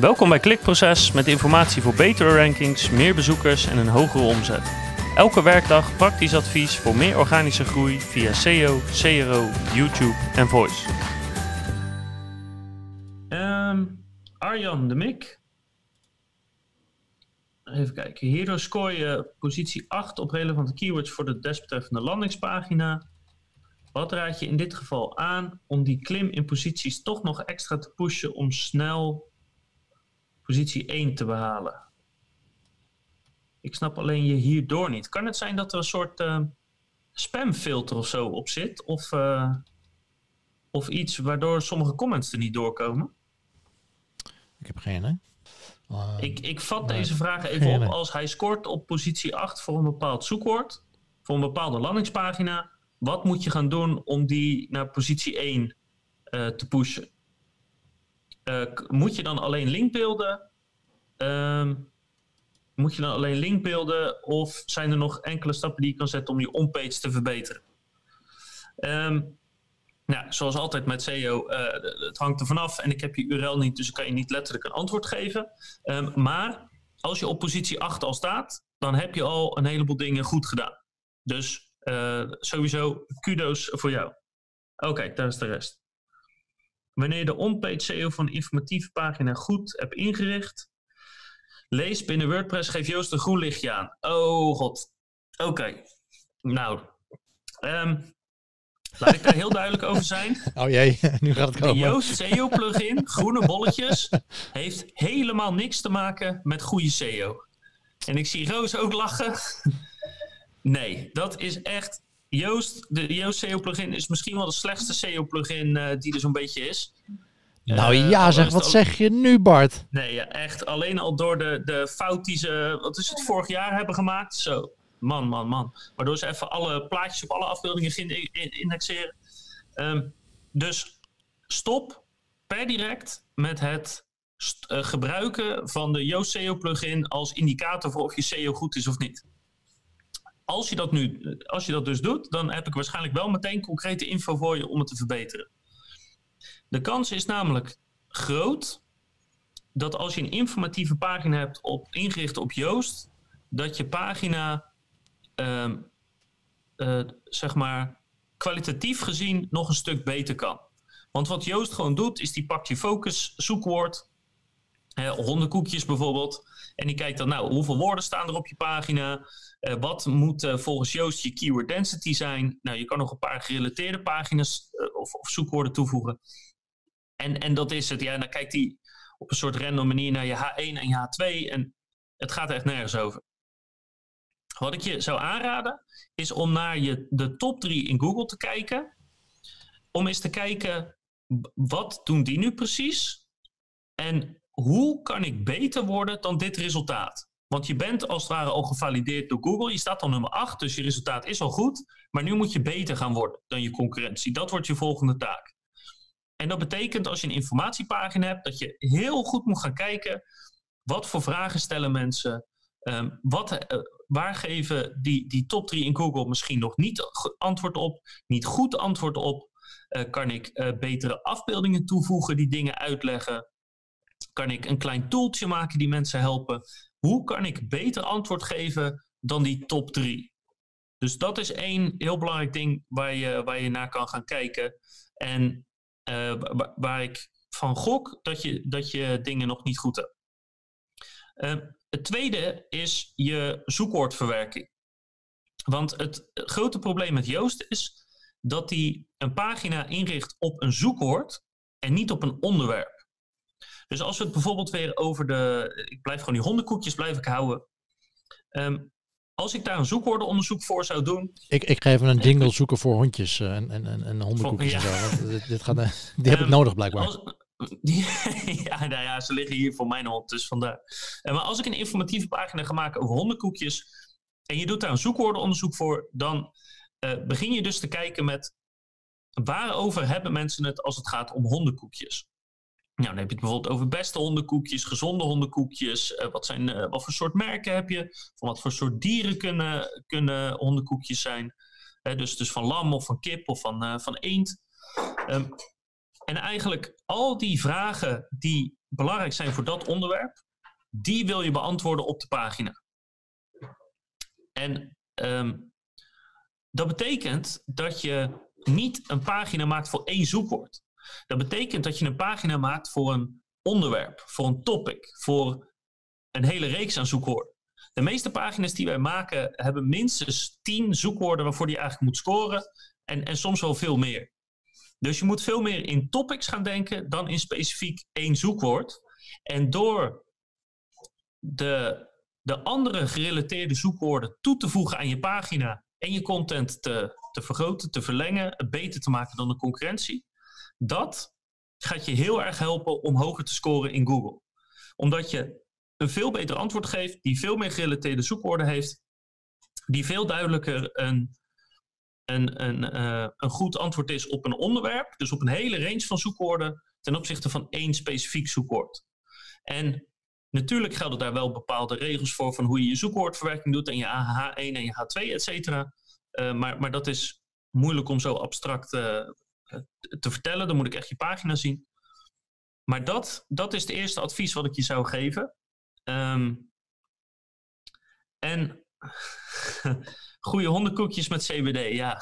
Welkom bij Klikproces met informatie voor betere rankings, meer bezoekers en een hogere omzet. Elke werkdag praktisch advies voor meer organische groei via SEO, CRO, YouTube en Voice. Ehm, Arjan de Mik. Even kijken. Hierdoor scoor je positie 8 op relevante keywords voor de desbetreffende landingspagina. Wat raad je in dit geval aan om die klim in posities toch nog extra te pushen om snel positie 1 te behalen? Ik snap alleen je hierdoor niet. Kan het zijn dat er een soort uh, spamfilter of zo op zit? Of, uh, of iets waardoor sommige comments er niet doorkomen? Ik heb geen, hè? Uh, ik, ik vat deze vraag even op als hij scoort op positie 8 voor een bepaald zoekwoord, voor een bepaalde landingspagina. Wat moet je gaan doen om die naar positie 1 uh, te pushen? Moet je dan alleen linkbeelden? Uh, moet je dan alleen linkbeelden? Of zijn er nog enkele stappen die je kan zetten om je onpage te verbeteren? Um, nou, zoals altijd met SEO, uh, het hangt er vanaf en ik heb je URL niet, dus ik kan je niet letterlijk een antwoord geven. Um, maar als je op positie 8 al staat, dan heb je al een heleboel dingen goed gedaan. Dus uh, sowieso kudo's voor jou. Oké, okay, daar is de rest. Wanneer je de on-page SEO van informatieve pagina goed hebt ingericht, lees binnen WordPress, geef Joost een groen lichtje aan. Oh god. Oké. Okay. Nou, um, Laat ik daar heel duidelijk over zijn. Oh jee, nu gaat het komen. De Joost SEO plugin, groene bolletjes, heeft helemaal niks te maken met goede SEO. En ik zie Roos ook lachen. Nee, dat is echt. Joost, de Joost SEO plugin is misschien wel de slechtste SEO plugin uh, die er zo'n beetje is. Nou uh, ja, zeg, wat ook... zeg je nu, Bart? Nee, ja, echt. Alleen al door de, de fout die ze, wat is het, vorig jaar hebben gemaakt. Zo, man, man, man. Waardoor ze even alle plaatjes op alle afbeeldingen gingen indexeren. Um, dus stop per direct met het uh, gebruiken van de Yoast SEO plugin als indicator voor of je SEO goed is of niet. Als je dat nu, als je dat dus doet, dan heb ik waarschijnlijk wel meteen concrete info voor je om het te verbeteren. De kans is namelijk groot dat als je een informatieve pagina hebt op, ingericht op Joost, dat je pagina uh, uh, zeg maar kwalitatief gezien nog een stuk beter kan. Want wat Joost gewoon doet, is die pakt je focus zoekwoord, hè, hondenkoekjes bijvoorbeeld, en die kijkt dan, nou, hoeveel woorden staan er op je pagina? Uh, wat moet uh, volgens Joost je keyword density zijn? Nou, je kan nog een paar gerelateerde pagina's uh, of, of, zoekwoorden toevoegen. En, en dat is het. Ja, dan kijkt hij op een soort random manier naar je H1 en je H2 en het gaat er echt nergens over. Wat ik je zou aanraden, is om naar je, de top 3 in Google te kijken. Om eens te kijken, wat doen die nu precies? En hoe kan ik beter worden dan dit resultaat? Want je bent als het ware al gevalideerd door Google. Je staat al nummer 8, dus je resultaat is al goed. Maar nu moet je beter gaan worden dan je concurrentie. Dat wordt je volgende taak. En dat betekent als je een informatiepagina hebt, dat je heel goed moet gaan kijken. Wat voor vragen stellen mensen? Um, wat, uh, waar geven die, die top 3 in Google misschien nog niet antwoord op, niet goed antwoord op? Uh, kan ik uh, betere afbeeldingen toevoegen die dingen uitleggen? Kan ik een klein tooltje maken die mensen helpen? Hoe kan ik beter antwoord geven dan die top 3? Dus dat is één heel belangrijk ding waar je, waar je naar kan gaan kijken. En uh, waar ik van gok dat je, dat je dingen nog niet goed hebt. Uh, het tweede is je zoekwoordverwerking. Want het grote probleem met Joost is dat hij een pagina inricht op een zoekwoord en niet op een onderwerp. Dus als we het bijvoorbeeld weer over de. Ik blijf gewoon die hondenkoekjes blijf ik houden. Um, als ik daar een zoekwoordenonderzoek voor zou doen. Ik, ik ga even een jingle zoeken voor hondjes uh, en, en, en hondenkoekjes. Ja. En zo, dit, dit gaat, uh, die um, heb ik ehm, nodig blijkbaar. Als, ja, nou ja, ze liggen hier voor mijn hond, dus vandaar. Uh, maar als ik een informatieve pagina ga maken over hondenkoekjes. en je doet daar een zoekwoordenonderzoek voor. dan begin je dus te kijken met. waarover hebben mensen het als het gaat om hondenkoekjes? Nou, dan heb je het bijvoorbeeld over beste hondenkoekjes, gezonde hondenkoekjes. Uh, wat, zijn, uh, wat voor soort merken heb je? Van wat voor soort dieren kunnen, kunnen hondenkoekjes zijn? Uh, dus, dus van lam of van kip of van, van eend. Um, en eigenlijk al die vragen die belangrijk zijn voor dat onderwerp, die wil je beantwoorden op de pagina. En ehm, dat betekent dat je niet een pagina maakt voor één zoekwoord. Dat betekent dat je een pagina maakt voor een onderwerp, voor een topic, voor een hele reeks aan zoekwoorden. De meeste pagina's die wij maken hebben minstens 10 zoekwoorden waarvoor die eigenlijk moet scoren en, en soms wel veel meer. Dus je moet veel meer in topics gaan denken dan in specifiek één zoekwoord. En door de, de andere gerelateerde zoekwoorden toe te voegen aan je pagina en je content te, te vergroten, te verlengen, beter te maken dan de concurrentie, dat gaat je heel erg helpen om hoger te scoren in Google. Omdat je een veel beter antwoord geeft, die veel meer gerelateerde zoekwoorden heeft, die veel duidelijker een, een, een, uh, een goed antwoord is op een onderwerp, dus op een hele range van zoekwoorden, ten opzichte van één specifiek zoekwoord. En natuurlijk gelden daar wel bepaalde regels voor van hoe je je zoekwoordverwerking doet en je AH1 en je H2, et cetera. Uh, maar, maar dat is moeilijk om zo abstract uh, te vertellen. Dan moet ik echt je pagina zien. Maar dat, dat is het eerste advies wat ik je zou geven. Um, en goede hondenkoekjes met CBD, ja.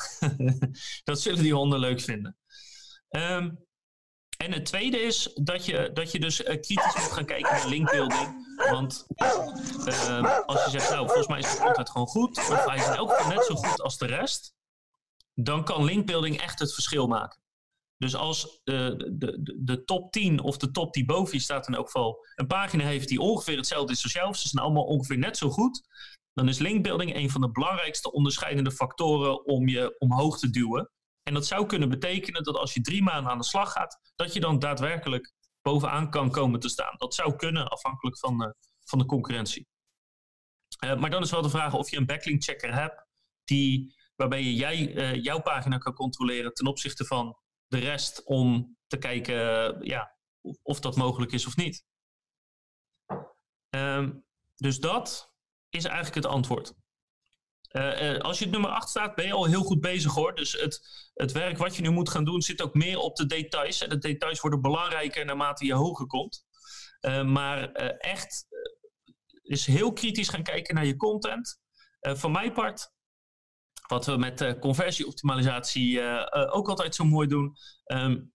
dat zullen die honden leuk vinden. Um, en het tweede is dat je, dat je dus uh, kritisch moet gaan kijken naar linkbuilding. Want uh, als je zegt, nou, volgens mij is het altijd gewoon goed, of hij is in net zo goed als de rest, dan kan linkbuilding echt het verschil maken. Dus als uh, de, de, de top 10 of de top die boven je staat in elk geval een pagina heeft die ongeveer hetzelfde is als jou, ze zijn allemaal ongeveer net zo goed, dan is linkbuilding een van de belangrijkste onderscheidende factoren om je omhoog te duwen. En dat zou kunnen betekenen dat als je drie maanden aan de slag gaat, dat je dan daadwerkelijk bovenaan kan komen te staan. Dat zou kunnen, afhankelijk van, uh, van de concurrentie. Uh, maar dan is wel de vraag of je een backlink checker hebt, die, waarbij jij, uh, jouw pagina kan controleren ten opzichte van de rest, om te kijken ja, of, of, dat mogelijk is of niet. Um, dus dat is eigenlijk het antwoord. Uh, als je het nummer 8 staat, ben je al heel goed bezig hoor. Dus het, het werk wat je nu moet gaan doen zit ook meer op de details. En de details worden belangrijker naarmate je hoger komt. Maar echt is heel kritisch gaan kijken naar je content. van mijn part, wat we met conversieoptimalisatie ook altijd zo mooi doen. Um,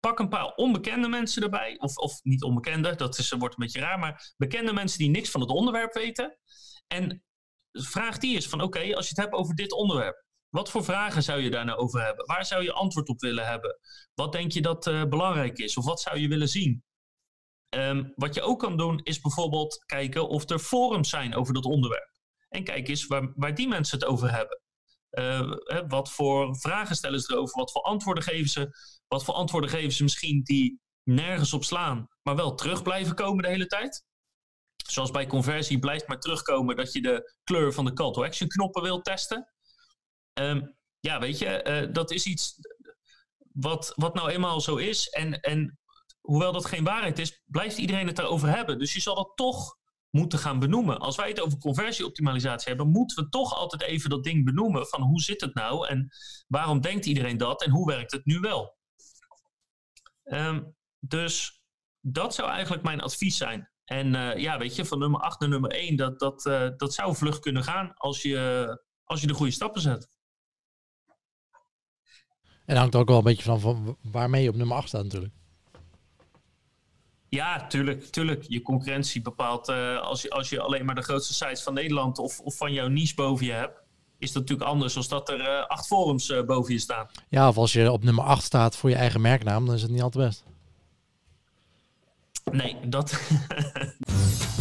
pak een paar onbekende mensen erbij. Of, of niet onbekende, dat is, wordt een beetje raar. Maar bekende mensen die niks van het onderwerp weten. En vraag die is van oké, als je het hebt over dit onderwerp. Wat voor vragen zou je daar nou over hebben? Waar zou je antwoord op willen hebben? Wat denk je dat belangrijk is? Of wat zou je willen zien? Um, wat je ook kan doen is bijvoorbeeld kijken of er forums zijn over dat onderwerp. En kijk eens waar, waar die mensen het over hebben. Uh, wat voor vragen stellen ze erover? Wat voor antwoorden geven ze? Wat voor antwoorden geven ze misschien die nergens op slaan, maar wel terug blijven komen de hele tijd? Zoals bij conversie blijft maar terugkomen dat je de kleur van de call to action knoppen wilt testen. Um, ja, weet je, uh, dat is iets wat, wat nou eenmaal zo is. En, en hoewel dat geen waarheid is, blijft iedereen het daarover hebben. Dus je zal dat toch moeten gaan benoemen. Als wij het over conversieoptimalisatie hebben, moeten we toch altijd even dat ding benoemen van hoe zit het nou en waarom denkt iedereen dat en hoe werkt het nu wel. Um, dus dat zou eigenlijk mijn advies zijn. En uh, ja, weet je, van nummer 8 naar nummer 1, dat, dat, uh, dat zou vlug kunnen gaan als je, als je de goede stappen zet. En hangt ook wel een beetje van, van waarmee je op nummer 8 staat natuurlijk. Ja, tuurlijk, tuurlijk. Je concurrentie bepaalt, uh, als, je, als je alleen maar de grootste sites van Nederland of, of van jouw niche boven je hebt, is dat natuurlijk anders dan dat er acht forums boven je staan. Ja, of als je op nummer 8 staat voor je eigen merknaam, dan is het niet altijd best. Nee, dat.